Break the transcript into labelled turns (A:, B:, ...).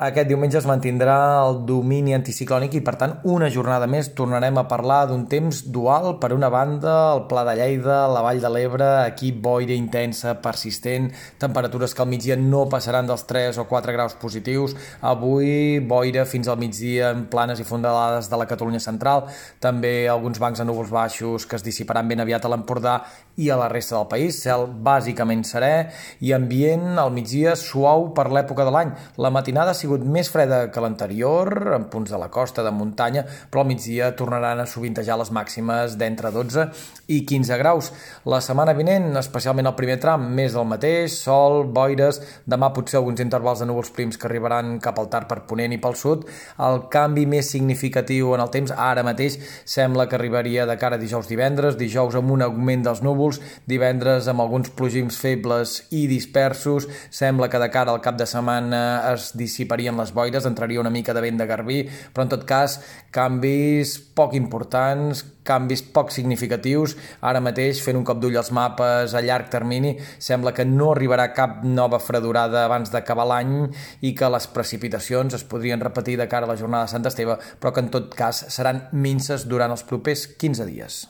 A: Aquest diumenge es mantindrà el domini anticiclònic i, per tant, una jornada més tornarem a parlar d'un temps dual. Per una banda, el Pla de Lleida, la Vall de l'Ebre, aquí boira intensa, persistent, temperatures que al migdia no passaran dels 3 o 4 graus positius. Avui, boira fins al migdia en planes i fondalades de la Catalunya central. També alguns bancs de núvols baixos que es dissiparan ben aviat a l'Empordà i a la resta del país. Cel bàsicament serè i ambient al migdia suau per l'època de l'any. La matinada ha sigut més freda que l'anterior, en punts de la costa, de muntanya, però al migdia tornaran a sovintejar les màximes d'entre 12 i 15 graus. La setmana vinent, especialment el primer tram, més del mateix, sol, boires, demà potser alguns intervals de núvols prims que arribaran cap al tard per Ponent i pel sud. El canvi més significatiu en el temps ara mateix sembla que arribaria de cara a dijous-divendres, dijous amb un augment dels núvols, divendres amb alguns plogims febles i dispersos, sembla que de cara al cap de setmana es dissiparia arribarien les boires, entraria una mica de vent de garbí, però en tot cas canvis poc importants, canvis poc significatius. Ara mateix, fent un cop d'ull als mapes a llarg termini, sembla que no arribarà cap nova fredurada abans d'acabar l'any i que les precipitacions es podrien repetir de cara a la jornada de Sant Esteve, però que en tot cas seran minces durant els propers 15 dies.